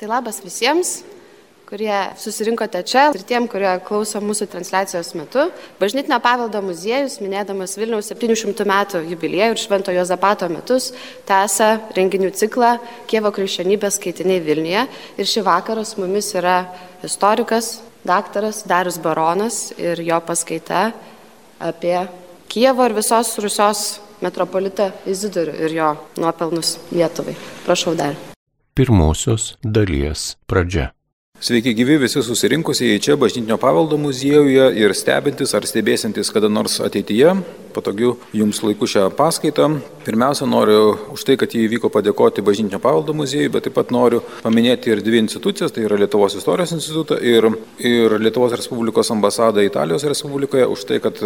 Tai labas visiems, kurie susirinkote čia ir tiem, kurie klauso mūsų transliacijos metu. Bažnytinio paveldo muziejus, minėdamas Vilniaus 700 metų jubiliejų ir Švento Jozapato metus, tęsia renginių ciklą Kievo krikščionybės skaitiniai Vilniuje. Ir šį vakarą su mumis yra istorikas, daktaras Darius Baronas ir jo paskaita apie Kievo ir visos Rusios metropolitą Izidorių ir jo nuopelnus Lietuvai. Prašau dar. Pirmosios dalies pradžia. Sveiki gyvi visi susirinkusieji čia bažnytinio paveldo muziejuje ir stebintis ar stebėsintis kada nors ateityje, patogiu jums laiku šią paskaitą. Pirmiausia, noriu už tai, kad jį įvyko padėkoti bažnytinio paveldo muziejui, bet taip pat noriu paminėti ir dvi institucijas, tai yra Lietuvos istorijos institutą ir, ir Lietuvos Respublikos ambasadą Italijos Respublikoje už tai, kad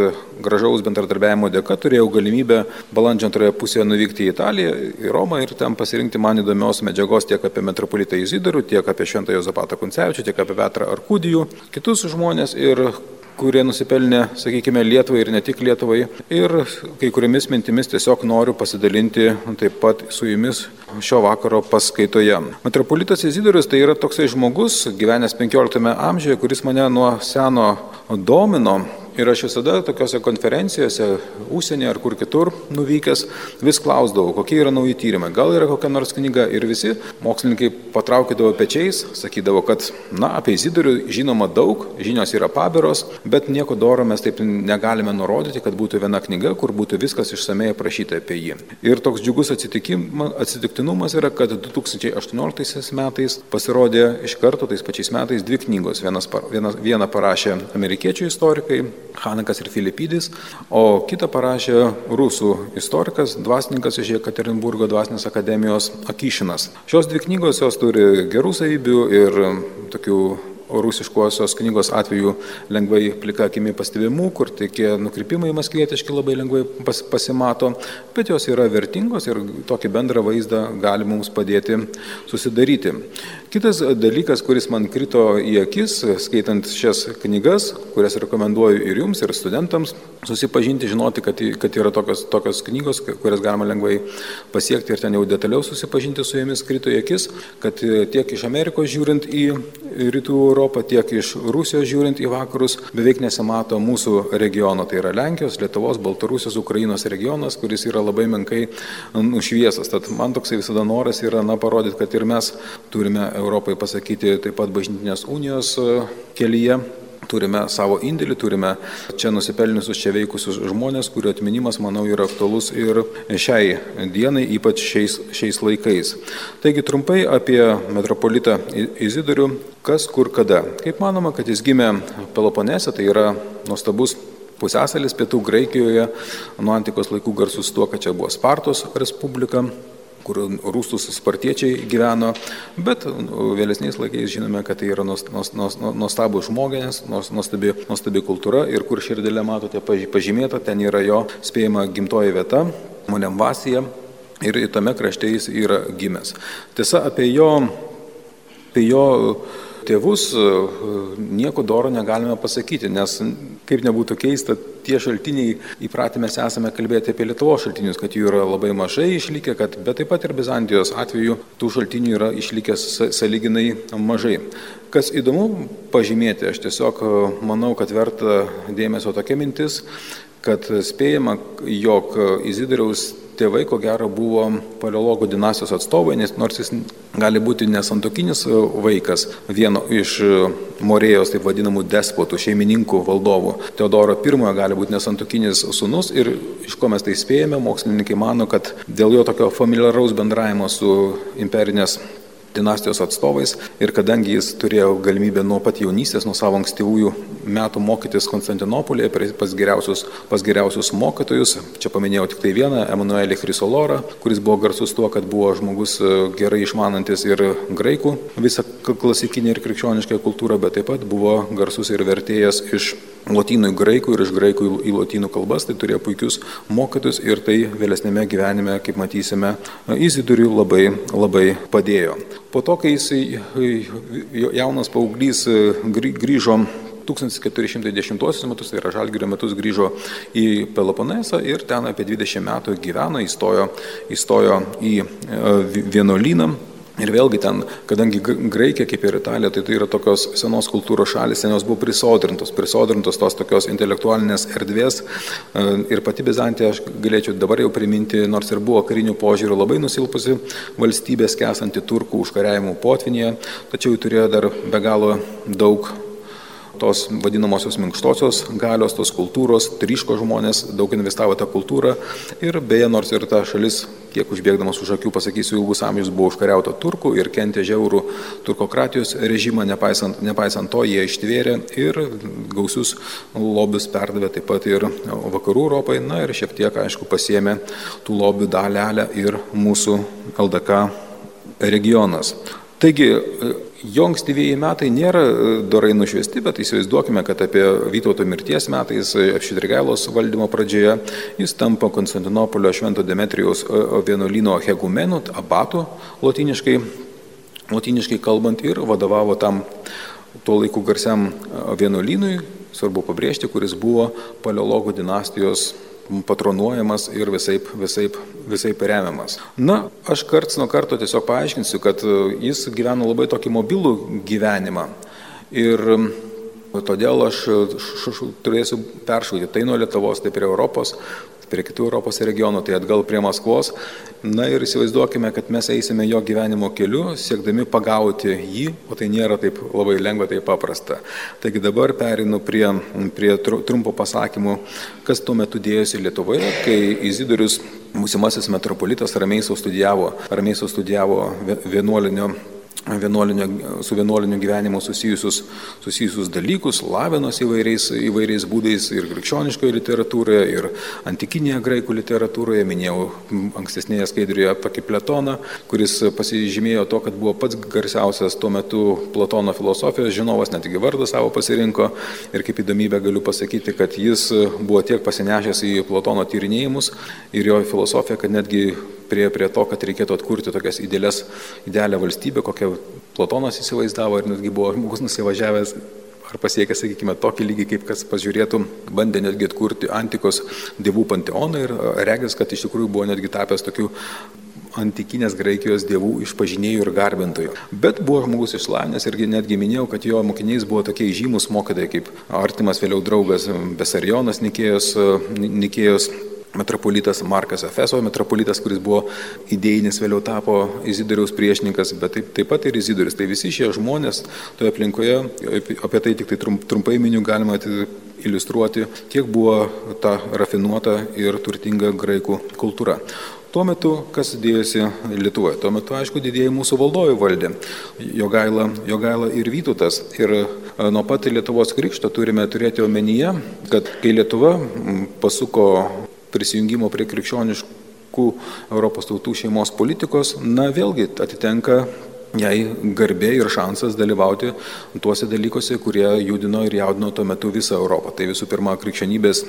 gražaus bendradarbiavimo dėka turėjau galimybę balandžio antroje pusėje nuvykti į Italiją, į Romą ir ten pasirinkti man įdomios medžiagos tiek apie metropolitą Izidorių, tiek apie Šventąją Zapatą koncepciją Marcinkevičių, tiek apie Petrą Arkudijų, kitus žmonės ir kurie nusipelnė, sakykime, Lietuvai ir ne tik Lietuvai. Ir kai kuriamis mintimis tiesiog noriu pasidalinti taip pat su jumis šio vakaro paskaitoje. Metropolitas Izidorius tai yra toksai žmogus, gyvenęs 15 amžiuje, kuris mane nuo seno domino Ir aš visada tokiuose konferencijose, užsienį ar kur kitur nuvykęs, vis klausdavau, kokie yra nauji tyrimai, gal yra kokia nors knyga. Ir visi mokslininkai patraukydavo pečiais, sakydavo, kad, na, apie Izidorių žinoma daug, žinios yra pabiros, bet nieko doro mes taip negalime nurodyti, kad būtų viena knyga, kur būtų viskas išsamei aprašyta apie jį. Ir toks džiugus atsitiktinumas yra, kad 2018 metais pasirodė iš karto tais pačiais metais dvi knygos. Vienas, vienas, vieną parašė amerikiečių istorikai, Hanakas ir Filipidis, o kitą parašė rusų istorikas, dvasininkas iš Jekaterinburgo dvasinės akademijos Akyšinas. Šios dvi knygos jos turi gerų savybių ir tokių rusiškosios knygos atveju lengvai plika akimi pastebimų, kur tokie nukrypimai maskvietiški labai lengvai pas, pasimato, bet jos yra vertingos ir tokį bendrą vaizdą gali mums padėti susidaryti. Kitas dalykas, kuris man krito į akis, skaitant šias knygas, kurias rekomenduoju ir jums, ir studentams, susipažinti, žinoti, kad, kad yra tokios, tokios knygos, kurias galima lengvai pasiekti ir ten jau detaliau susipažinti su jomis, krito į akis, kad tiek iš Amerikos žiūrint į rytų Europą, tiek iš Rusijos žiūrint į vakarus, beveik nesimato mūsų regiono, tai yra Lenkijos, Lietuvos, Baltarusijos, Ukrainos regionas, kuris yra labai menkai nušviesas. Tad man toksai visada noras yra, na, parodyti, kad ir mes turime Europai pasakyti taip pat bažnytinės unijos kelyje turime savo indėlį, turime čia nusipelniusius, čia veikusius žmonės, kurių atminimas, manau, yra aktualus ir šiai dienai, ypač šiais, šiais laikais. Taigi trumpai apie metropolitą Izidorių, kas kur kada. Kaip manoma, kad jis gimė Peloponese, tai yra nuostabus pusėsalis pietų Graikijoje, nuo antikos laikų garsus tuo, kad čia buvo Spartos Respublika kur rūstus spartiečiai gyveno, bet vėlesniais laikais žinome, kad tai yra nuostabų žmonės, nuostabi, nuostabi kultūra ir kur širdėlė matote pažymėta, ten yra jo spėjama gimtoji vieta, Monembasija ir tame krašte jis yra gimęs. Tiesa, apie jo, apie jo tėvus nieko doro negalime pasakyti, nes kaip nebūtų keista, tie šaltiniai įpratę mes esame kalbėti apie Lietuvos šaltinius, kad jų yra labai mažai išlikę, kad, bet taip pat ir Bizantijos atveju tų šaltinių yra išlikęs saliginai mažai. Kas įdomu pažymėti, aš tiesiog manau, kad verta dėmesio tokia mintis, kad spėjama, jog Izidoriaus tėvai, ko gero, buvo paleologų dinastijos atstovai, nes nors jis gali būti nesantokinis vaikas vieno iš Morėjos, taip vadinamų despotų, šeimininkų valdovų. Teodoro I gali būti nesantokinis sunus ir iš ko mes tai spėjame, mokslininkai mano, kad dėl jo tokio familiaraus bendravimo su imperinės dinastijos atstovais. Ir kadangi jis turėjo galimybę nuo pat jaunystės, nuo savo ankstyvųjų metų mokytis Konstantinopolėje pas geriausius, pas geriausius mokytojus, čia paminėjau tik tai vieną, Emanuelį Chrysolorą, kuris buvo garsus tuo, kad buvo žmogus e, gerai išmanantis ir graikų visą klasikinę ir krikščionišką kultūrą, bet taip pat buvo garsus ir vertėjas iš lotynų į graikų ir iš graikų į lotynų kalbas, tai turėjo puikius mokytus ir tai vėlesnėme gyvenime, kaip matysime, Izidoriui labai, labai padėjo. Po to, kai jisai jaunas paauglys grįžo 1410 metus, tai yra Žalgirio metus, grįžo į Peloponesą ir ten apie 20 metų gyveno, įstojo, įstojo į vienuolyną Ir vėlgi ten, kadangi Graikija kaip ir Italija, tai tai yra tokios senos kultūros šalis, senios buvo prisodrintos, prisodrintos tos tokios intelektualinės erdvės. E, ir pati Bizantija, aš galėčiau dabar jau priminti, nors ir buvo karinių požiūrių labai nusilpusi valstybė, kesanti turkų užkariavimų potvinėje, tačiau turėjo dar be galo daug tos vadinamosios minkštosios galios, tos kultūros, triško žmonės, daug investavo tą kultūrą ir beje, nors ir ta šalis, kiek užbėgdamas už akių pasakysiu, ilgus amžius buvo užkariauta turkų ir kentė žiaurų turkokratijos režimą, nepaisant, nepaisant to jie ištvėrė ir gausius lobius perdavė taip pat ir vakarų Europai, na ir šiek tiek, aišku, pasiemė tų lobių dalelę ir mūsų LDK regionas. Taigi, Jo ankstyvieji metai nėra e, dorai nušviesti, bet įsivaizduokime, kad apie Vytauto mirties metais, e, Švitrigailos valdymo pradžioje, jis tampa Konstantinopolio Švento Demetrijaus e, vienuolino hegumenu, abatu latiniškai, latiniškai kalbant, ir vadovavo tam tuo laiku garsiam vienuolynui, svarbu pabrėžti, kuris buvo paleologų dinastijos patronuojamas ir visaip, visaip, visaip remiamas. Na, aš karts nuo karto tiesiog paaiškinsiu, kad e, jis gyveno labai tokį mobilų gyvenimą. Ir todėl aš turėsiu peršaudyti tai nuo Lietuvos, tai prie Europos, prie kitų Europos regionų, tai atgal prie Maskvos. Na ir įsivaizduokime, kad mes eisime jo gyvenimo keliu, siekdami pagauti jį, o tai nėra taip labai lengva, taip paprasta. Taigi dabar perinu prie, prie trumpo pasakymų, kas tuo metu dėjosi Lietuvoje, kai Izidorius, būsimasis metropolitas, ramiai sau studijavo, ramiai sau studijavo vienuolinio vienuolinio, su vienuoliniu gyvenimu susijusius, susijusius dalykus, lavinos įvairiais, įvairiais būdais ir krikščioniškoje literatūroje, ir antikinėje graikų literatūroje. Minėjau ankstesnėje skaidrėje tokį Platoną, kuris pasižymėjo to, kad buvo pats garsiausias tuo metu Platono filosofijos žinovas, netgi vardą savo pasirinko. Ir kaip įdomybę galiu pasakyti, kad jis buvo tiek pasinešęs į Platono tyrinėjimus ir jo filosofiją, kad netgi prie, prie to, kad reikėtų atkurti tokias idealias, idealią valstybę, kokią Platonas įsivaizdavo ir netgi buvo žmogus nusivažiavęs ar pasiekęs, sakykime, tokį lygį, kaip kas pažiūrėtų, bandė netgi atkurti antikos dievų panteoną ir regis, kad iš tikrųjų buvo netgi tapęs tokiu antikinės Graikijos dievų išpažinėjų ir garbintojų. Bet buvo žmogus išslavinęs ir netgi minėjau, kad jo mokiniais buvo tokie žymus mokytojai kaip artimas vėliau draugas Besarionas Nikėjos, Nikėjos metropolitas Markas Efeso, metropolitas, kuris buvo idėjinis, vėliau tapo Izidoriaus priešininkas, bet taip, taip pat ir Izidoris. Tai visi šie žmonės toje aplinkoje, apie tai tik tai trumpai miniu galima iliustruoti, kiek buvo ta rafinuota ir turtinga graikų kultūra. Tuo metu, kas dėjosi Lietuvoje? Tuo metu, aišku, didėjai mūsų valdovai valdė. Jogaila, Jogaila ir Vytutas. Ir e, nuo pat Lietuvos krikšto turime turėti omenyje, kad kai Lietuva pasuko prisijungimo prie krikščioniškų Europos tautų šeimos politikos, na vėlgi atitenka jai garbė ir šansas dalyvauti tuose dalykuose, kurie judino ir jaudino tuo metu visą Europą. Tai visų pirma krikščionybės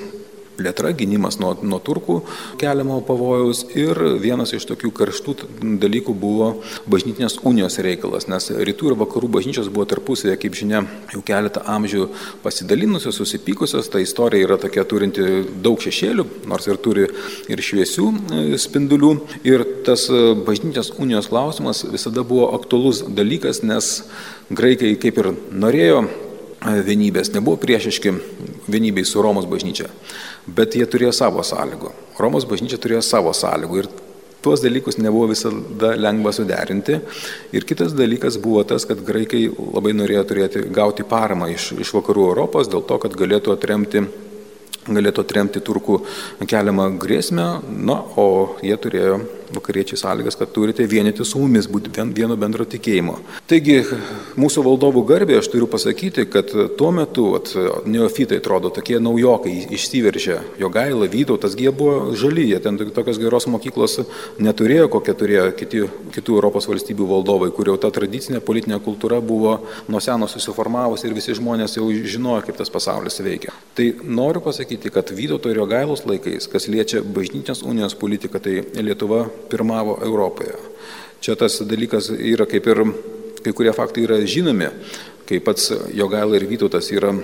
plėtra, gynimas nuo, nuo turkų keliamo pavojaus ir vienas iš tokių karštų dalykų buvo bažnytinės unijos reikalas, nes rytų ir vakarų bažnyčios buvo tarpusėje, kaip žinia, jau keletą amžių pasidalinusios, susipykusios, ta istorija yra tokia turinti daug šešėlių, nors ir turi ir šviesių e, spindulių. Ir tas e, bažnytinės unijos klausimas visada buvo aktualus dalykas, nes graikai kaip ir norėjo e, vienybės, nebuvo priešiški vienybei su Romos bažnyčia bet jie turėjo savo sąlygų. Romos bažnyčia turėjo savo sąlygų ir tuos dalykus nebuvo visada lengva suderinti. Ir kitas dalykas buvo tas, kad graikai labai norėjo turėti, gauti paramą iš, iš vakarų Europos dėl to, kad galėtų atremti galėtų atremti turkų keliamą grėsmę, na, o jie turėjo vakariečiai sąlygas, kad turite vienyti su mumis, būti vieno bendro tikėjimo. Taigi, mūsų valdovų garbė, aš turiu pasakyti, kad tuo metu at, neofitai atrodo tokie naujokai išsiveržė, jo gaila, Vytautas, jie buvo žali, jie ten tokios geros mokyklos neturėjo, kokią turėjo kiti, kitų Europos valstybių valdovai, kur jau ta tradicinė politinė kultūra buvo nuo seno susiformavusi ir visi žmonės jau žinojo, kaip tas pasaulis veikia. Tai noriu pasakyti, kad Vytauto ir jo gailos laikais, kas liečia bažnytinės unijos politiką, tai Lietuva pirmavo Europoje. Čia tas dalykas yra kaip ir kai kurie faktai yra žinomi, kai pats Jogaila ir Vytautas yra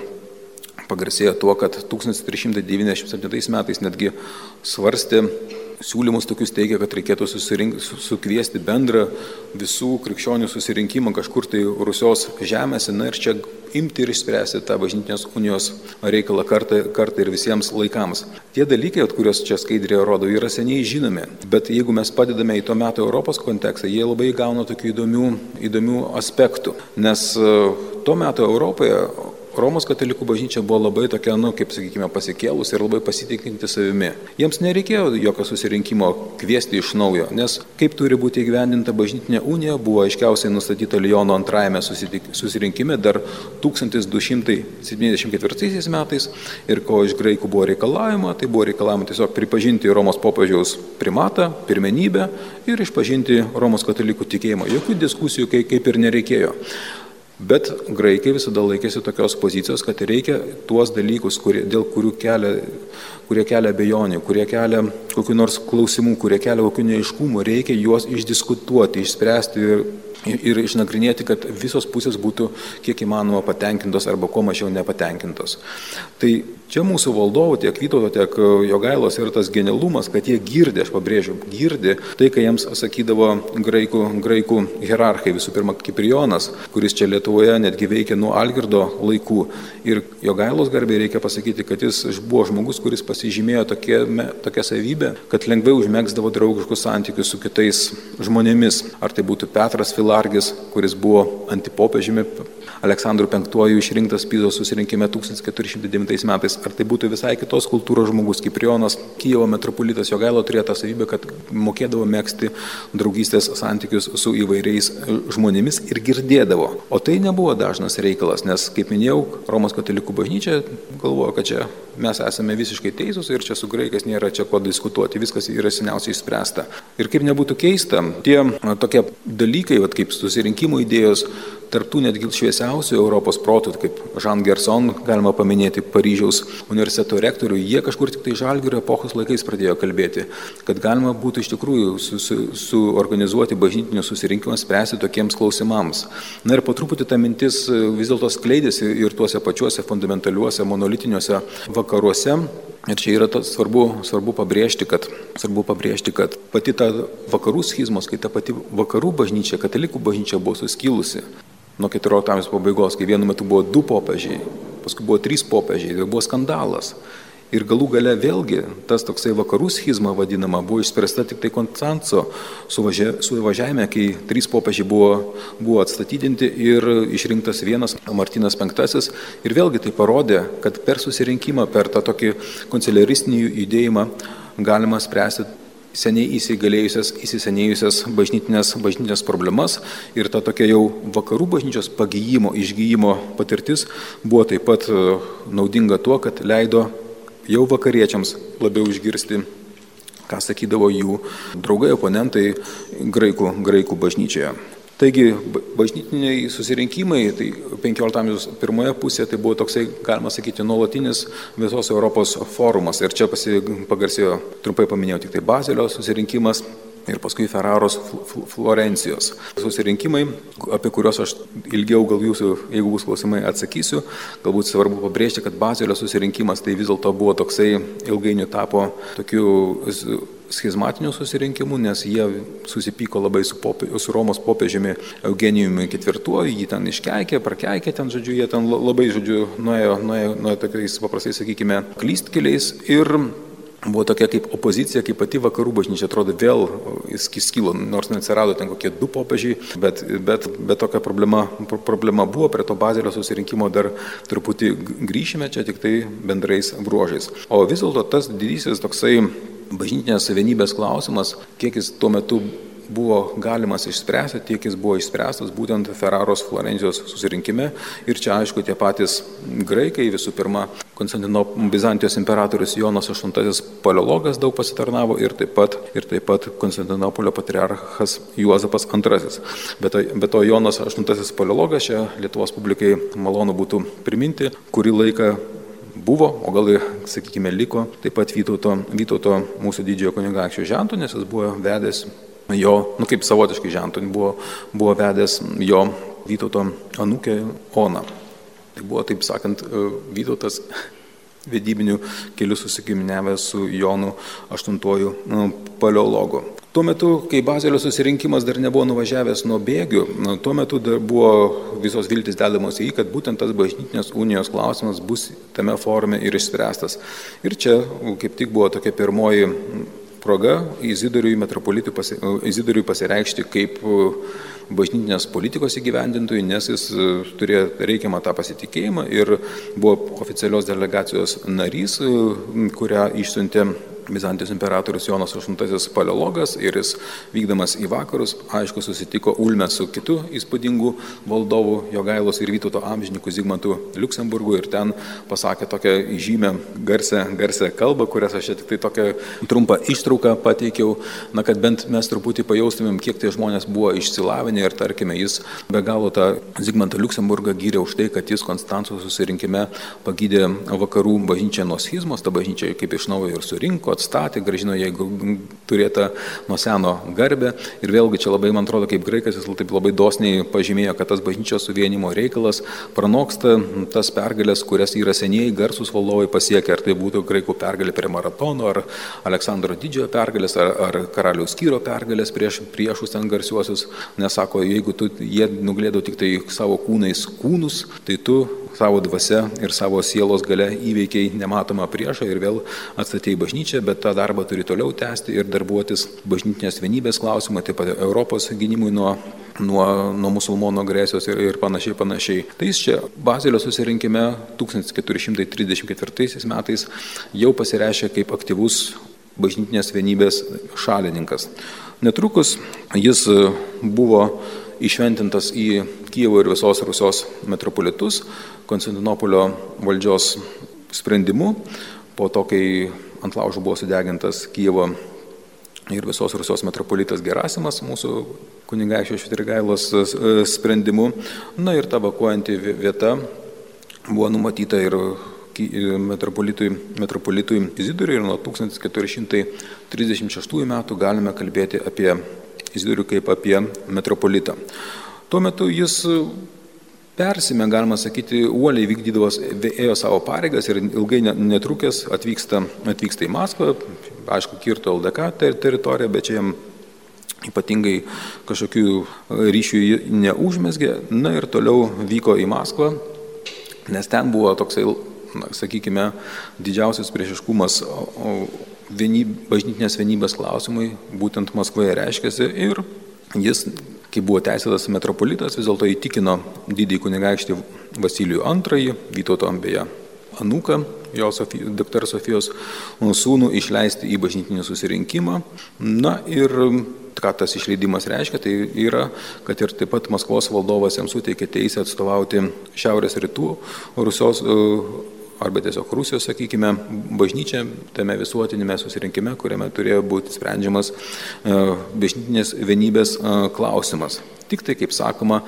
pagarsėję tuo, kad 1397 metais netgi svarstė siūlymus tokius teigia, kad reikėtų susirink, sukviesti bendrą visų krikščionių susirinkimą kažkur tai Rusios žemėse, na ir čia imti ir išspręsti tą bažnytinės unijos reikalą kartą, kartą ir visiems laikams. Tie dalykai, kuriuos čia skaidrėje rodo, yra seniai žinomi, bet jeigu mes padedame į to meto Europos kontekstą, jie labai gauna tokių įdomių, įdomių aspektų, nes e, tuo metu Europoje Romos katalikų bažnyčia buvo labai tokia, nu, kaip sakykime, pasikėlus ir labai pasitikinti savimi. Jiems nereikėjo jokio susirinkimo kviesti iš naujo, nes kaip turi būti įgyvendinta bažnytinė unija buvo aiškiausiai nustatyta Lyono antrajame susirinkime dar 1274 metais ir ko iš graikų buvo reikalavima, tai buvo reikalavima tiesiog pripažinti Romos popiežiaus primatą, pirmenybę ir išpažinti Romos katalikų tikėjimą. Jokių diskusijų kaip ir nereikėjo. Bet graikai visada laikėsi tokios pozicijos, kad reikia tuos dalykus, kurie, dėl kurių kelia, kurie kelia bejonių, kurie kelia kokiu nors klausimų, kurie kelia kokių neiškumų, reikia juos išdiskutuoti, išspręsti ir ir išnagrinėti, kad visos pusės būtų kiek įmanoma patenkintos arba kuo mažiau nepatenkintos. Tai čia mūsų valdovų, tiek Vytauto, tiek Jogailos yra tas genialumas, kad jie girdė, aš pabrėžiu, girdė tai, ką jiems sakydavo graikų, graikų hierarchai, visų pirma Kiprijonas, kuris čia Lietuvoje netgi veikė nuo Algirdo laikų. Ir Jogailos garbiai reikia pasakyti, kad jis buvo žmogus, kuris pasižymėjo tokia, tokia savybė, kad lengvai užmėgsdavo draugiškus santykius su kitais žmonėmis. Ar tai būtų Petras Filas, Largis, kuris buvo antipopiežimi Aleksandru V išrinktas Pizos susirinkime 1409 metais. Ar tai būtų visai kitos kultūros žmogus, kaip Rionas, Kyivo metropolitas Jogailo turėjo tą savybę, kad mokėdavo mėgsti draugystės santykius su įvairiais žmonėmis ir girdėdavo. O tai nebuvo dažnas reikalas, nes, kaip minėjau, Romos katalikų bažnyčia galvoja, kad čia mes esame visiškai teisūs ir čia su graikais nėra čia ko diskutuoti, viskas yra seniausiai išspręsta. Ir kaip nebūtų keista, tie tokie dalykai, vat, kaip susirinkimo idėjos, tarptų netgi šviesiausių Europos protų, kaip Jean Gerson, galima paminėti Paryžiaus universiteto rektorių, jie kažkur tik tai žalgirio epochos laikais pradėjo kalbėti, kad galima būtų iš tikrųjų suorganizuoti su, su bažnytinius susirinkimus, spręsti tokiems klausimams. Na ir po truputį ta mintis vis dėlto skleidėsi ir tuose pačiuose fundamentaliuose monolitiniuose vakaruose. Ir čia yra tas svarbu, svarbu, pabrėžti, kad, svarbu pabrėžti, kad pati ta vakarų schizmos, kai ta pati vakarų bažnyčia, katalikų bažnyčia buvo suskilusi, nuo 14 amžiaus pabaigos, kai vienu metu buvo du popiežiai, paskui buvo trys popiežiai ir buvo skandalas. Ir galų gale vėlgi tas toksai vakarų schizma vadinama buvo išspręsta tik tai Konstanco suvažiavime, kai trys popiežiai buvo, buvo atstatydinti ir išrinktas vienas Martinas V. Ir vėlgi tai parodė, kad per susirinkimą, per tą tokį konciliaristinį judėjimą galima spręsti seniai įsigalėjusias, įsisenėjusias bažnytinės, bažnytinės problemas ir ta tokia jau vakarų bažnyčios pagyjimo, išgyjimo patirtis buvo taip pat e, naudinga tuo, kad leido jau vakariečiams labiau išgirsti, ką sakydavo jų draugai, oponentai graikų, graikų bažnyčioje. Taigi bažnytiniai susirinkimai, tai 15 amžiaus pirmoje pusėje tai buvo toksai, galima sakyti, nuolatinis visos Europos forumas. Ir čia pagarsėjo, trumpai paminėjau, tik tai Bazilio susirinkimas, ir paskui Ferraros Florencijos. Susirinkimai, apie kuriuos aš ilgiau gal jūsų, jeigu bus klausimai, atsakysiu, galbūt svarbu pabrėžti, kad Bazilio susirinkimas tai vis dėlto buvo toksai ilgainiui tapo tokiu schizmatinių susirinkimų, nes jie susipyko labai su, popė, su Romos popiežiumi Eugenijumi IV, jį ten iškeikė, prakeikė ten, žodžiu, jie ten labai, žodžiu, nuėjo, nuėjo, nuėjo tokiais paprastai, sakykime, klystkeliais ir buvo tokia kaip opozicija, kaip pati vakarų bažnyčia, atrodo vėl jis skilo, nors neatsirado ten kokie du popiežiai, bet, bet, bet tokia problema, problema buvo, prie to bazelio susirinkimo dar truputį grįšime, čia tik tai bendrais bruožais. O vis dėlto tas didysis toksai bažnytinės vienybės klausimas, kiek jis tuo metu buvo galimas išspręsti, tiek jis buvo išspręstas būtent Ferraros Florencijos susirinkime. Ir čia aišku tie patys graikai, visų pirma, Konstantino Bizantijos imperatorius Jonas VIII paleologas daug pasitarnavo ir taip pat, ir taip pat Konstantinopolio patriarchas Juozapas II. Bet to, bet to Jonas VIII paleologas, čia Lietuvos publikai malonu būtų priminti, kurį laiką buvo, o gal ir, sakykime, liko taip pat Vytauto, Vytauto mūsų didžiojo kunigaikščio žentų, nes jis buvo vedęs jo, nu kaip savotiškai žentų, buvo, buvo vedęs jo Vytauto anūkė Ona. Tai buvo, taip sakant, Vytautas vedybinių kelių susikiminiavęs su Jonu VIII nu, paleologu. Tuo metu, kai Bazelio susirinkimas dar nebuvo nuvažiavęs nuo bėgių, nu, tuo metu dar buvo visos viltis dedamos į, kad būtent tas bažnytinės unijos klausimas bus tame forume ir išspręstas. Ir čia kaip tik buvo tokia pirmoji proga Izidoriui pasi, pasireikšti kaip bažnytinės politikos įgyvendintojui, nes jis e, turėjo reikiamą tą pasitikėjimą ir buvo oficialios delegacijos narys, e, kurią išsiuntė Bizantijos imperatorius Jonas VIII paleologas ir jis vykdamas į vakarus, aišku, susitiko Ulme su kitu įspūdingu valdovu Jogailos ir Vytauto amžininku Zygmantu Luksemburgu ir ten pasakė tokią žymę garsę, garsę kalbą, kurias aš tik tai tokią trumpą ištrauką pateikiau, na, kad bent mes truputį pajaustumėm, kiek tie žmonės buvo išsilavinę ir tarkime, jis be galo tą Zygmantą Luksemburgą gyrė už tai, kad jis Konstanco susirinkime pagydė vakarų bažnyčią nuo schizmos, ta bažnyčia kaip iš naujo ir surinko atstatė, gražino jeigu turėta nuo seno garbę. Ir vėlgi čia labai, man atrodo, kaip graikas jis taip labai dosniai pažymėjo, kad tas bažnyčios suvienimo reikalas pranoksta tas pergalės, kurias yra senieji garsus valdovai pasiekę, ar tai būtų graikų pergalė prie maratono, ar Aleksandro didžiojo pergalės, ar, ar karaliaus kyro pergalės prieš priešus ten garsiuosius. Nesako, jeigu tu, jie nuglėdo tik tai savo kūnais kūnus, tai tu savo dvasia ir savo sielos gale įveikiai nematomą priešą ir vėl atstatėjai bažnyčią, bet tą darbą turi toliau tęsti ir darbuotis bažnytinės vienybės klausimą, taip pat Europos gynimui nuo nuo, nuo musulmonų agresijos ir, ir panašiai, panašiai. Tai jis čia Bazilio susirinkime 1434 metais jau pasireiškė kaip aktyvus bažnytinės vienybės šalininkas. Netrukus jis buvo išventintas į Kievo ir visos Rusios metropolitus Konstantinopolio valdžios sprendimu, po to, kai ant laužų buvo sudegintas Kievo ir visos Rusios metropolitas Gerasimas mūsų kunigaikščio Švitrigailos e, sprendimu. Na ir ta evakuojanti vieta buvo numatyta ir metropolitui, metropolitui Izidoriui ir nuo 1436 metų galime kalbėti apie Izidorių kaip apie metropolitą. Tuo metu jis persime, galima sakyti, uoliai vykdydavos, ėjo savo pareigas ir ilgai netrukęs atvyksta, atvyksta į Maskvą, aišku, kirto LDK teritoriją, bet čia jam ypatingai kažkokių ryšių neužmesgė, na ir toliau vyko į Maskvą, nes ten buvo toksai, na, sakykime, didžiausias priešiškumas vienyb, bažnytinės vienybės klausimui, būtent Maskvoje reiškėsi ir jis kai buvo teisėtas metropolitas, vis dėlto įtikino didįjį kunigaikštį Vasilijų II, Vytauto beje anūką, jo Sofijos, dr. Sofijos sūnų išleisti į bažnytinį susirinkimą. Na ir ką tas išleidimas reiškia, tai yra, kad ir taip pat Maskvos valdovas jam suteikė teisę atstovauti šiaurės rytų Rusios arba tiesiog Rusijos, sakykime, bažnyčia tame visuotinėme susirinkime, kuriame turėjo būti sprendžiamas e, bažnytinės vienybės e, klausimas. Tik tai, kaip sakoma,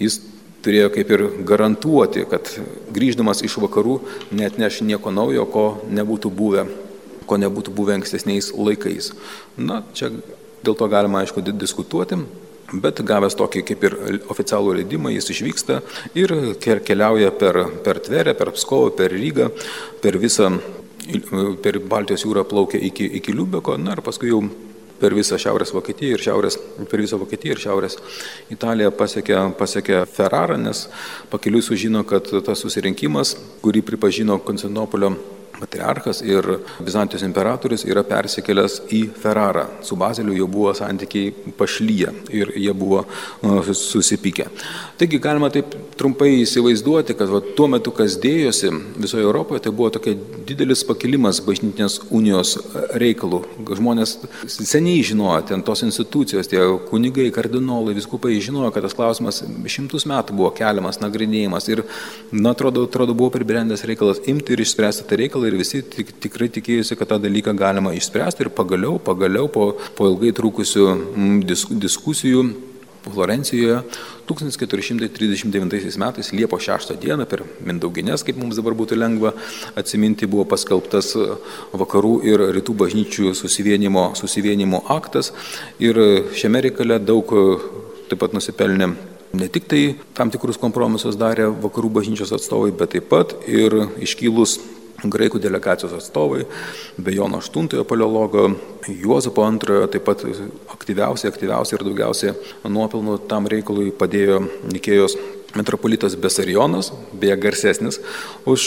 jis turėjo kaip ir garantuoti, kad grįždamas iš vakarų net neš nieko naujo, ko nebūtų buvę, ko nebūtų buvę ankstesniais laikais. Na, čia dėl to galima, aišku, diskutuoti, Bet gavęs tokį kaip ir oficialų leidimą, jis išvyksta ir keliauja per, per Tverę, per Pskovą, per Rygą, per visą, per Baltijos jūrą plaukia iki, iki Liubeko, na ir paskui jau per visą Šiaurės Vokietiją ir Šiaurės, per visą Vokietiją ir Šiaurės Italiją pasiekia, pasiekia Ferrarą, nes pakeliui sužino, kad tas susirinkimas, kurį pripažino Konstantinopolio patriarchas ir Bizantijos imperatorius yra persikėlęs į Ferrarą. Su Bazeliu jau buvo santykiai pašlyje ir jie buvo uh, susipykę. Taigi galima taip trumpai įsivaizduoti, kad va, tuo metu, kas dėjosi visoje Europoje, tai buvo tokia didelis pakilimas bažnytinės unijos reikalų. Žmonės seniai žinojo, ten tos institucijos, tie kunigai, kardinolai, viskupai žinojo, kad tas klausimas šimtus metų buvo keliamas, nagrinėjimas ir, na, atrodo, atrodo buvo pribrendęs reikalas imti ir išspręsti tą reikalą ir visi tik, tikrai tikėjusi, kad tą dalyką galima išspręsti ir pagaliau, pagaliau po, po ilgai trukusių mm, disk, diskusijų Florencijoje 1439 metais Liepo 6 dieną per Mindauginės, kaip mums dabar būtų lengva atsiminti, buvo paskelbtas vakarų ir rytų bažnyčių susivienimo, susivienimo aktas. Ir šiame reikale daug taip pat nusipelnė Ne tik tai tam tikrus kompromisus darė vakarų bažnyčios atstovai, bet taip pat ir iškylus graikų delegacijos atstovai, be Jono VIII paleologo, Juozapo II, taip pat aktyviausiai, aktyviausiai ir daugiausiai nuopelnų tam reikalui padėjo Nikėjos metropolitas Besarionas, beje garsesnis už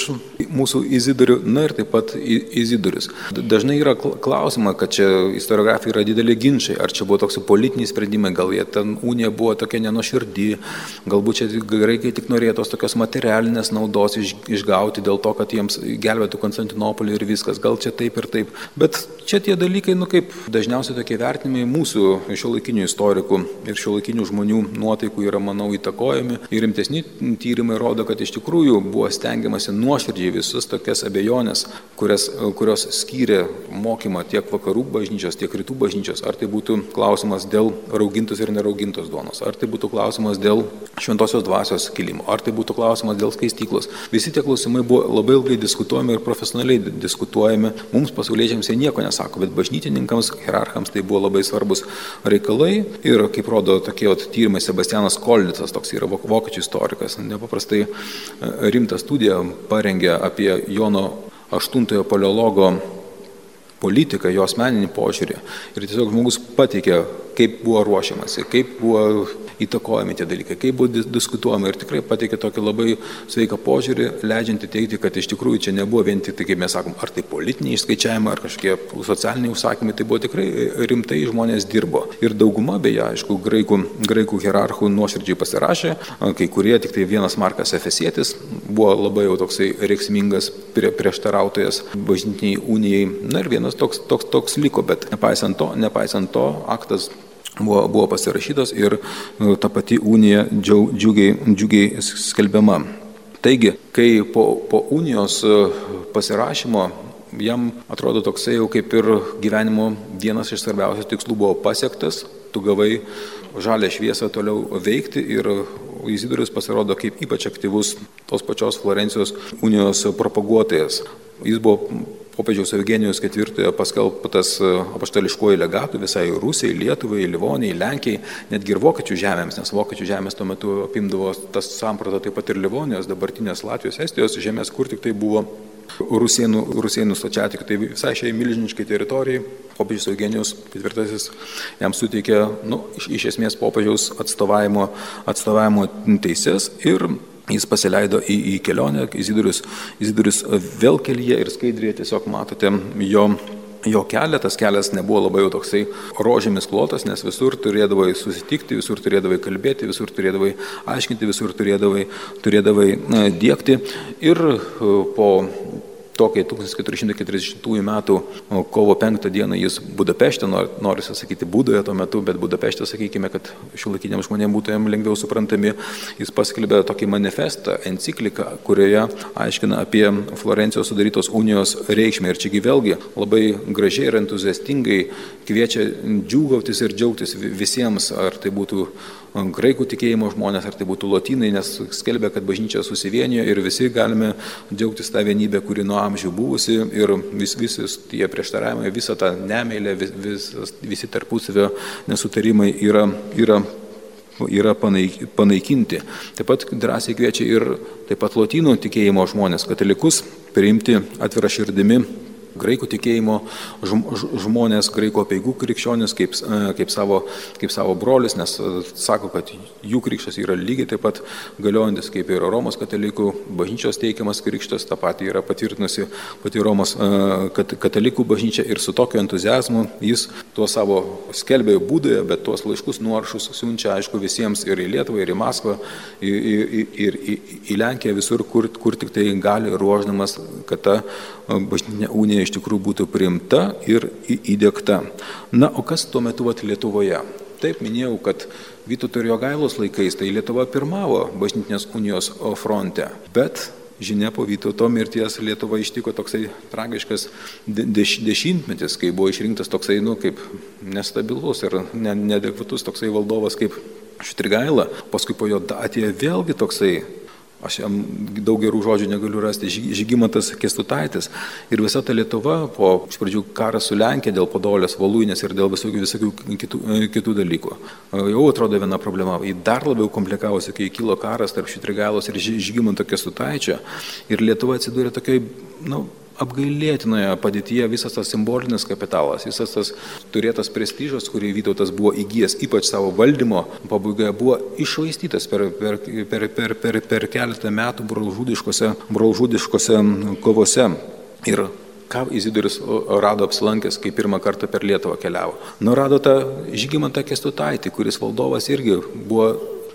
mūsų Izidorių, na ir taip pat Izidorius. Dažnai yra klausima, kad čia istoriografija yra didelė ginčiai, ar čia buvo toks politiniai sprendimai, gal jie ten unija buvo tokia nenuširdį, galbūt čia graikai tik norėjo tos tokios materialinės naudos iš, išgauti dėl to, kad jiems gelbėtų Konstantinopolį ir viskas, gal čia taip ir taip. Bet čia tie dalykai, nu kaip dažniausiai tokie vertinimai mūsų šio laikinių istorikų ir šio laikinių žmonių nuotaikų yra, manau, įtakojami ir rimtesni tyrimai rodo, kad iš tikrųjų buvo stengiamasi nuoširdžiai visus tokias abejonės, kurias, kurios skyrė mokymą tiek vakarų bažnyčios, tiek rytų bažnyčios, ar tai būtų klausimas dėl raugintos ir neraugintos duonos, ar tai būtų klausimas dėl šventosios dvasios kilimo, ar tai būtų klausimas dėl skaistyklos. Visi tie klausimai buvo labai ilgai diskutuojami ir profesionaliai diskutuojami. Mums pasauliečiams jie nieko nesako, bet bažnytininkams, hierarchams tai buvo labai svarbus reikalai. Ir kaip rodo tokie tyrimai, Sebastianas Koldicas, toks yra vokiečių istorikas, nepaprastai e, rimtą studiją parengė apie Jono aštuntojo paleologo politiką, jo asmeninį požiūrį. Ir tiesiog žmogus pateikė, kaip buvo ruošiamasi, kaip buvo įtakojami tie dalykai, kaip buvo diskutuojama ir tikrai pateikė tokį labai sveiką požiūrį, leidžiantį teikti, kad iš tikrųjų čia nebuvo vien tik tai, kaip mes sakom, ar tai politiniai išskaičiavimai, ar kažkokie socialiniai užsakymai, tai buvo tikrai rimtai žmonės dirbo. Ir dauguma, beje, aišku, graikų, graikų hierarchų nuoširdžiai pasirašė, kai kurie, tik tai vienas Markas Efesietis buvo labai jau toksai reiksmingas prie, prieštarautojas bažnytiniai unijai. Na ir vienas toks, toks, toks liko, bet nepaisant to, nepaisant to, aktas buvo, buvo pasirašytas ir nu, ta pati unija džiugiai, džiugiai skelbiama. Taigi, kai po, po unijos e, pasirašymo jam atrodo toksai jau kaip ir gyvenimo vienas iš svarbiausių tikslų buvo pasiektas, tu gavai žalę šviesą toliau veikti ir Izidorius pasirodo kaip ypač aktyvus tos pačios Florencijos unijos propaguotojas. Jis buvo popiežiaus Eugenijos IV paskelbtas e, apaštališkuoju legatu visai Rusijai, Lietuvai, Livonijai, Lenkijai, netgi ir vokiečių žemėms, nes vokiečių žemės tuo metu apimdavo tas samprata taip pat ir Livonijos, dabartinės Latvijos, Estijos žemės, kur tik tai buvo Rusienų, Rusienų stačiatikių. Tai visai šiai milžiniškai teritorijai popiežius Eugenijus IV jam suteikė nu, iš, iš esmės popiežiaus atstovavimo, atstovavimo teises ir Jis pasileido į, į kelionę, Izidorius, Izidorius vėl kelyje ir skaidrėje tiesiog matote jo jo kelią, tas kelias nebuvo labai jau toksai rožėmis klotas, nes visur turėdavai susitikti, visur turėdavai kalbėti, visur turėdavai aiškinti, visur turėdavai, turėdavai dėkti. Ir po to, kai 1440 metų kovo 5 dieną jis Budapešte, noriu sakyti Budoje tuo metu, bet Budapešte, sakykime, kad šiuolaikiniam žmonėms būtų jam lengviau suprantami, jis paskelbė tokį manifestą, encikliką, kurioje aiškina apie Florencijos sudarytos unijos reikšmę. Ir čiagi vėlgi labai gražiai ir entuziastingai kviečia džiūgautis ir džiaugtis visiems, ar tai būtų graikų tikėjimo žmonės, ar tai būtų lotynai, nes skelbia, kad bažnyčia susivienijo ir visi galime džiaugtis tą vienybę, kuri nuo amžių buvusi ir vis, visis tie prieštaravimai, visa ta nemeilė, vis, vis, visi tarpusavio nesutarimai yra, yra yra panaikinti. Taip pat drąsiai kviečia ir taip pat lotynų tikėjimo žmonės, katalikus, priimti atvira širdimi graikų tikėjimo žmonės, graikų apieigų krikščionis kaip, e, kaip, savo, kaip savo brolis, nes e, sako, kad jų krikštas yra lygiai taip pat galiojantis kaip ir Romos katalikų bažnyčios teikiamas krikštas, tą patį yra patvirtinusi pati Romos e, katalikų bažnyčia ir su tokiu entuzijazmu jis tuo savo skelbėjo būdoje, bet tuos laiškus nuoršus siunčia, aišku, visiems ir į Lietuvą, ir į Maskvą, ir, ir, ir, ir į Lenkiją, visur, kur, kur tik tai gali, ruoždamas, kad ta bažnytinė unija iš tikrųjų būtų priimta ir įdėkta. Na, o kas tuo metu vat Lietuvoje? Taip minėjau, kad Vytauto ir Jogailos laikais tai Lietuva pirmavo bažnytinės unijos fronte, bet žinia po Vytauto mirties Lietuva ištiko toksai tragiškas deš, dešimtmetis, kai buvo išrinktas toksai, nu, kaip nestabilus ir neadekvatus toksai valdovas kaip Štrigaila, paskui po jo atėjo vėlgi toksai Aš jam daug gerų žodžių negaliu rasti. Žygimantas Kestutaitis ir visa ta Lietuva po iš pradžių karas su Lenkija dėl Podolės, Valūnės ir dėl visokių, visokių kitų, kitų dalykų. Jau atrodo viena problema. Ji dar labiau komplikavosi, kai kilo karas tarp Šitrigalos ir Žygimanto Kestutaičio. Ir Lietuva atsidūrė tokiai, na, nu, apgailėtinoje padėtyje visas tas simbolinis kapitalas, visas tas turėtas prestižas, kurį Vytautas buvo įgyjęs, ypač savo valdymo pabaigoje, buvo išvaistytas per, per, per, per, per, per keletą metų brolžudiškose, kovose. Ir ką Izidorius rado apsilankęs, kai pirmą kartą per Lietuvą keliavo. Nu, rado tą žygimantą kestutaitį, kuris valdovas irgi buvo,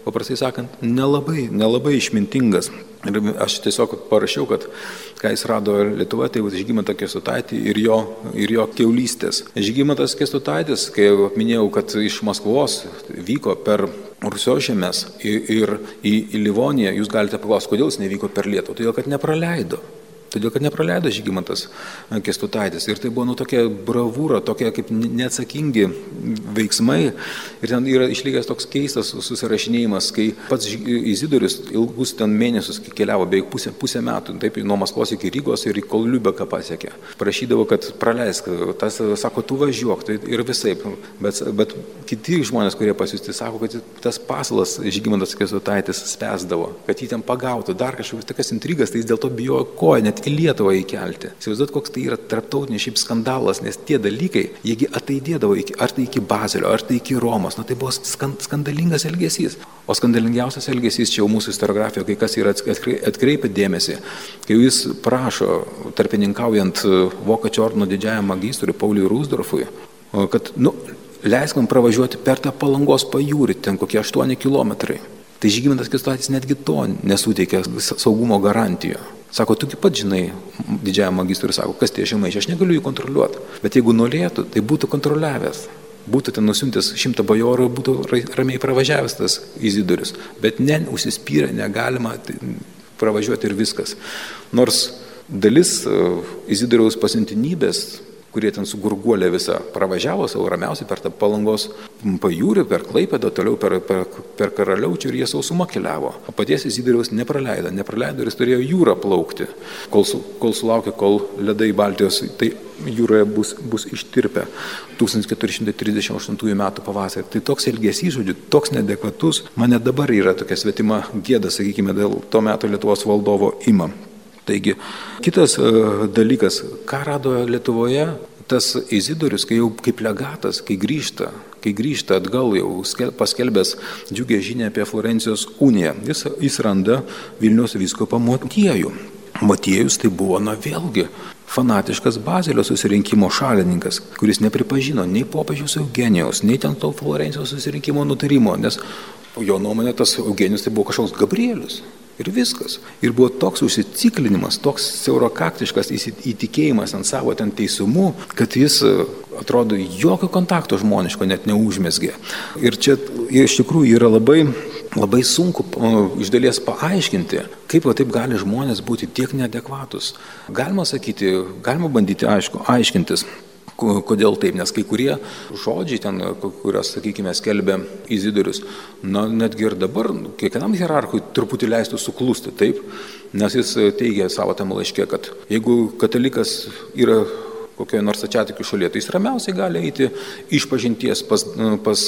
paprastai sakant, nelabai, nelabai išmintingas. Ir aš tiesiog parašiau, kad ką jis rado Lietuvoje, tai Žygimantą Kestutaitį ir jo, ir jo keulystės. Žygimantas Kestutaitis, kai minėjau, kad iš Maskvos vyko per Rusijos žemės ir, ir į, į Livoniją, jūs galite paklausti, kodėl jis nevyko per Lietuvą. Todėl, kad nepraleido. Todėl, kad nepraleido Žygimantas Kestutaitis. Ir tai buvo nu tokia bravūra, tokie kaip neatsakingi veiksmai. Ir ten yra išlikęs toks keistas susirašinėjimas, kai pats Izidorius ilgus ten mėnesius keliavo, beveik pusę, pusę metų, taip nuo Maskvos iki Rygos ir kol Liubeką pasiekė. Prašydavo, kad praleisk, tas sako, tu važiuok tai ir visai. Bet, bet kiti žmonės, kurie pasiūsti, sako, kad tas pasalas Žygimantas Kestutaitis spėsdavo, kad jį ten pagautų, dar kažkokias tokias intrigas, tai jis dėl to bijojo koją net į Lietuvą įkelti. Įsivaizduot, koks tai yra tarptautinis šiaip skandalas, nes tie dalykai, jiegi ataidėdavo, iki, ar tai iki Bazilio, ar tai iki Romos, na tai buvo skandalingas elgesys. O skandalingiausias elgesys čia jau mūsų istoriografijoje, kai kas yra atkreipia dėmesį, kai jis prašo, tarpininkaujant Vokiečių ordino didžiajam magistrui Pauliui Rusdorfui, kad, nu, leisk man pravažiuoti per tą palangos pajūrį, ten kokie 8 km. Tai Žygimantas Kestaitis netgi to nesuteikė saugumo garantijų. Sako, tu pat žinai, didžiajam magistrui sako, kas tie žemaičiai, aš negaliu jų kontroliuoti. Bet jeigu norėtų, tai būtų kontroliavęs. Būtų ten nusiuntęs šimtą bajorų būtų ramiai pravažiavęs tas Izidorius. Bet ne, užsispyrę, negalima pravažiuoti ir viskas. Nors dalis uh, Izidoriaus pasiuntinybės kurie ten su gurguolė visą pravažiavo savo ramiausiai per tą palangos pajūrį, per Klaipėdą, toliau per, per, per Karaliaučių ir jie sausumą keliavo. O paties Izidoriaus nepraleido, nepraleido ir jis turėjo jūrą plaukti, kol, kol sulaukė, kol ledai Baltijos, tai jūroje bus, bus ištirpę 1438 m. pavasarį. Tai toks elgesys, žodžiu, toks nedekvatus, mane dabar yra tokia svetima gėda, sakykime, dėl to meto Lietuvos valdovo ima. Taigi, kitas e, dalykas, ką rado Lietuvoje, tas Izidorius, kai jau kaip legatas, kai grįžta, kai grįžta atgal jau paskelbęs džiugę žinę apie Florencijos uniją, jis, jis randa Vilnius viskopą Motiejų. Motiejus tai buvo, na vėlgi, fanatiškas Bazilio susirinkimo šalininkas, kuris nepripažino nei popiežiaus Eugenijaus, nei ten to Florencijos susirinkimo nutarimo, nes jo nuomonė tas Eugenijus tai buvo kažkoks Gabrielius. Ir viskas. Ir buvo toks užsiciklinimas, toks siaurokaktiškas įtikėjimas ant savo ten teisumu, kad jis e, atrodo jokio kontakto žmoniško net neužmesgė. Ir čia iš tikrųjų yra labai, labai sunku iš dalies paaiškinti, kaip va taip gali žmonės būti tiek neadekvatus. Galima sakyti, galima bandyti aišku, aiškintis. Kodėl taip? Nes kai kurie žodžiai ten, kurios, sakykime, skelbia Izidorius, na, netgi ir dabar kiekvienam hierarchui truputį leistų suklusti, taip? Nes jis teigia savo tam laiškė, kad jeigu katalikas yra kokioje nors stačiatikių šalyje, tai jis ramiausiai gali eiti iš pažinties pas, pas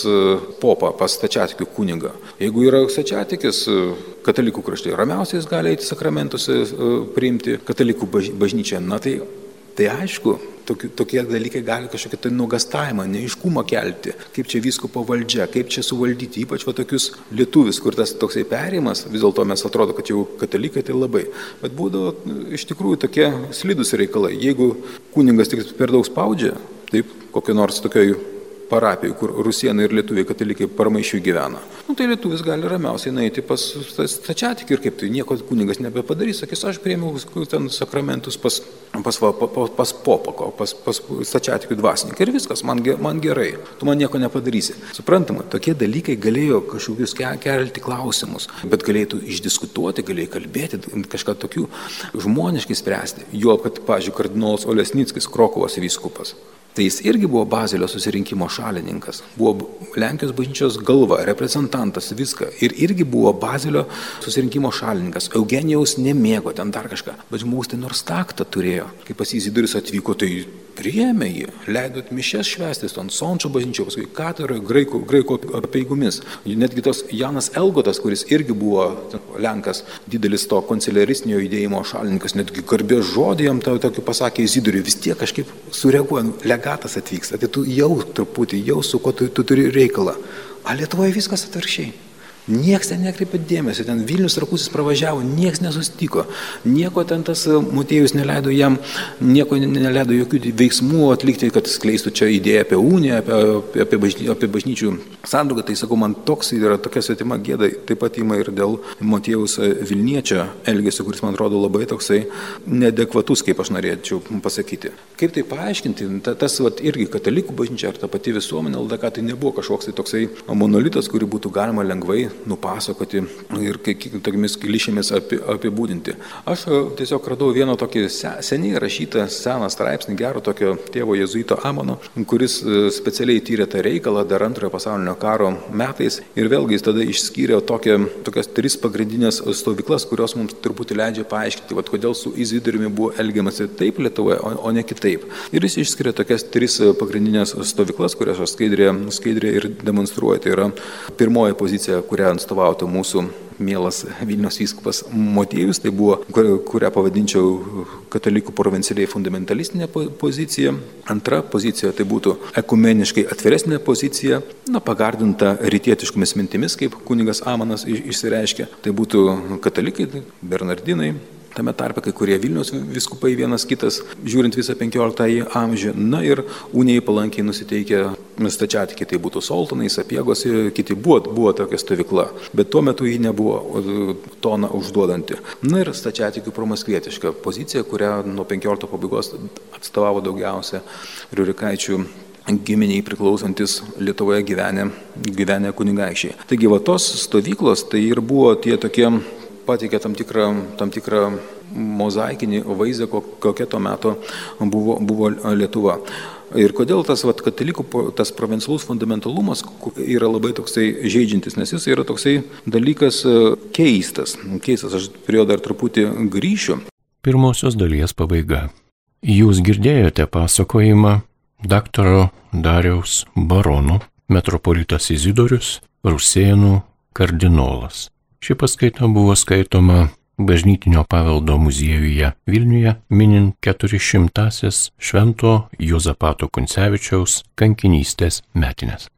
popą, pas stačiatikių kunigą. Jeigu yra stačiatikis katalikų krašte, ramiausiai jis gali eiti sakramentus priimti katalikų bažnyčią. Na tai, tai aišku, tokie, tokie dalykai gali kažkokį tai nugastavimą, neiškumą kelti, kaip čia viskupo valdžia, kaip čia suvaldyti, ypač va tokius lietuvius, kur tas toksai perėjimas, vis dėlto mes atrodo, kad jau katalikai tai labai, bet būdavo iš tikrųjų tokie slidus reikalai. Jeigu kuningas tik per daug spaudžia, taip, kokio nors tokio parapijų, kur rusienai ir lietuviai katalikai paramaišiui gyvena. Nu, tai lietuvis gali ramiausiai nueiti pas stačiatikį ir kaip tai nieko kunigas nebepadarys, sakys, aš priemiau ten sakramentus pas, pas, pas, pas, pas popako, pas, pas stačiatikų dvasininką ir viskas, man, man gerai, tu man nieko nepadarysi. Suprantama, tokie dalykai galėjo kažkokius kelti klausimus, bet galėtų išdiskutuoti, galėjo kalbėti, kažką tokių žmoniškai spręsti. Jo, kad, pažiūrėjau, kardinolas Olesnickis, Krokovos vyskupas. Tai jis irgi buvo Bazilio susirinkimo šalininkas, buvo Lenkijos bažnyčios galva, reprezentantas, viską. Ir irgi buvo Bazilio susirinkimo šalininkas. Eugenijaus nemėgo ten dar kažką, bet žmogus tai nors taktą turėjo. Kai pas Iziduris atvyko, tai priėmė jį, leidot mišes švestis ant Sončio bažnyčio, paskui katedroje graikų, graikų apeigomis. Netgi tas Janas Elgotas, kuris irgi buvo Lenkas, didelis to konciliaristinio judėjimo šalininkas, netgi garbės žodį jam tokį pasakė Izidoriui, vis tiek kažkaip sureaguoja, legatas atvyksta, tai tu jau truputį, jau su kuo tu, tu turi reikalą. O Lietuvoje viskas atvirkščiai. Niekas ten nekreipė dėmesio, ten Vilnius Rakusis pravažiavo, niekas nesustiko, nieko ten tas e, Motiejus neleido jam, nieko neleido jokių veiksmų atlikti, kad skleistų čia idėją apie uniją, apie, apie, bažny, apie bažnyčių sandraugą. Tai sakau, man toks yra tokia svetima gėda, taip pat ima ir dėl Motiejaus e, Vilniečio elgesio, kuris man atrodo labai toksai nedekvatus, kaip aš norėčiau pasakyti. Kaip tai paaiškinti, ta, tas vat, irgi katalikų bažnyčia ar ta pati visuomenė, LDK tai nebuvo kažkoks tai toksai monolitas, kurį būtų galima lengvai nupasakoti ir tokiamis klišėmis apibūdinti. Aš e, tiesiog radau vieną tokį seniai rašytą seną straipsnį, gero tokio tėvo jezuito Amono, kuris e, specialiai tyrė tą reikalą dar antrojo pasaulinio karo metais ir vėlgi jis tada išskyrė tokią, tokias tris pagrindinės stovyklas, kurios mums turbūt leidžia paaiškinti, vat, kodėl su Izidoriumi buvo elgiamasi taip Lietuvoje, o, o ne kitaip. Ir jis išskiria tokias tris pagrindinės stovyklas, kurias aš skaidrė, skaidrė ir demonstruoju. Tai yra pirmoji pozicija, kurią atstovautų mūsų mielas Vilnius vyskupas Motiejus, tai buvo, kurią pavadinčiau katalikų provincialiai fundamentalistinė pozicija. Antra pozicija tai būtų ekumeniškai atviresnė pozicija, na, pagardinta rytietiškomis mintimis, kaip kunigas Amanas išsireiškė. Tai būtų katalikai, bernardinai, tame tarpe kai kurie Vilnius viskupai vienas kitas, žiūrint visą 15 amžių. Na ir unijai palankiai nusiteikę stačiatikiai, tai būtų Soltonai, Sapiegos ir kiti buvo, buvo tokia stovykla, bet tuo metu ji nebuvo toną užduodanti. Na ir stačiatikių promaskvietiška pozicija, kurią nuo 15 pabaigos atstovavo daugiausia Riurikaičių giminiai priklausantis Lietuvoje gyvenę, gyvenę kunigaikščiai. Taigi va tos stovyklos tai ir buvo tie tokie pateikė tam tikrą, tam tikrą mozaikinį vaizdą, kokia tuo metu buvo, buvo Lietuva. Ir kodėl tas vat, katalikų, tas provincialus fundamentalumas yra labai toksai žaidžiantis, nes jis yra toksai dalykas e, keistas. Keistas, aš prie jo dar truputį grįšiu. Pirmosios dalies pabaiga. Jūs girdėjote pasakojimą daktaro Dariaus barono, metropolitas Izidorius, Rusėnų kardinolas. Ši paskaita buvo skaitoma Bažnytinio paveldo muziejuje Vilniuje minint 400-asias Švento Juozapato Kuncevičiaus kankinystės metinės.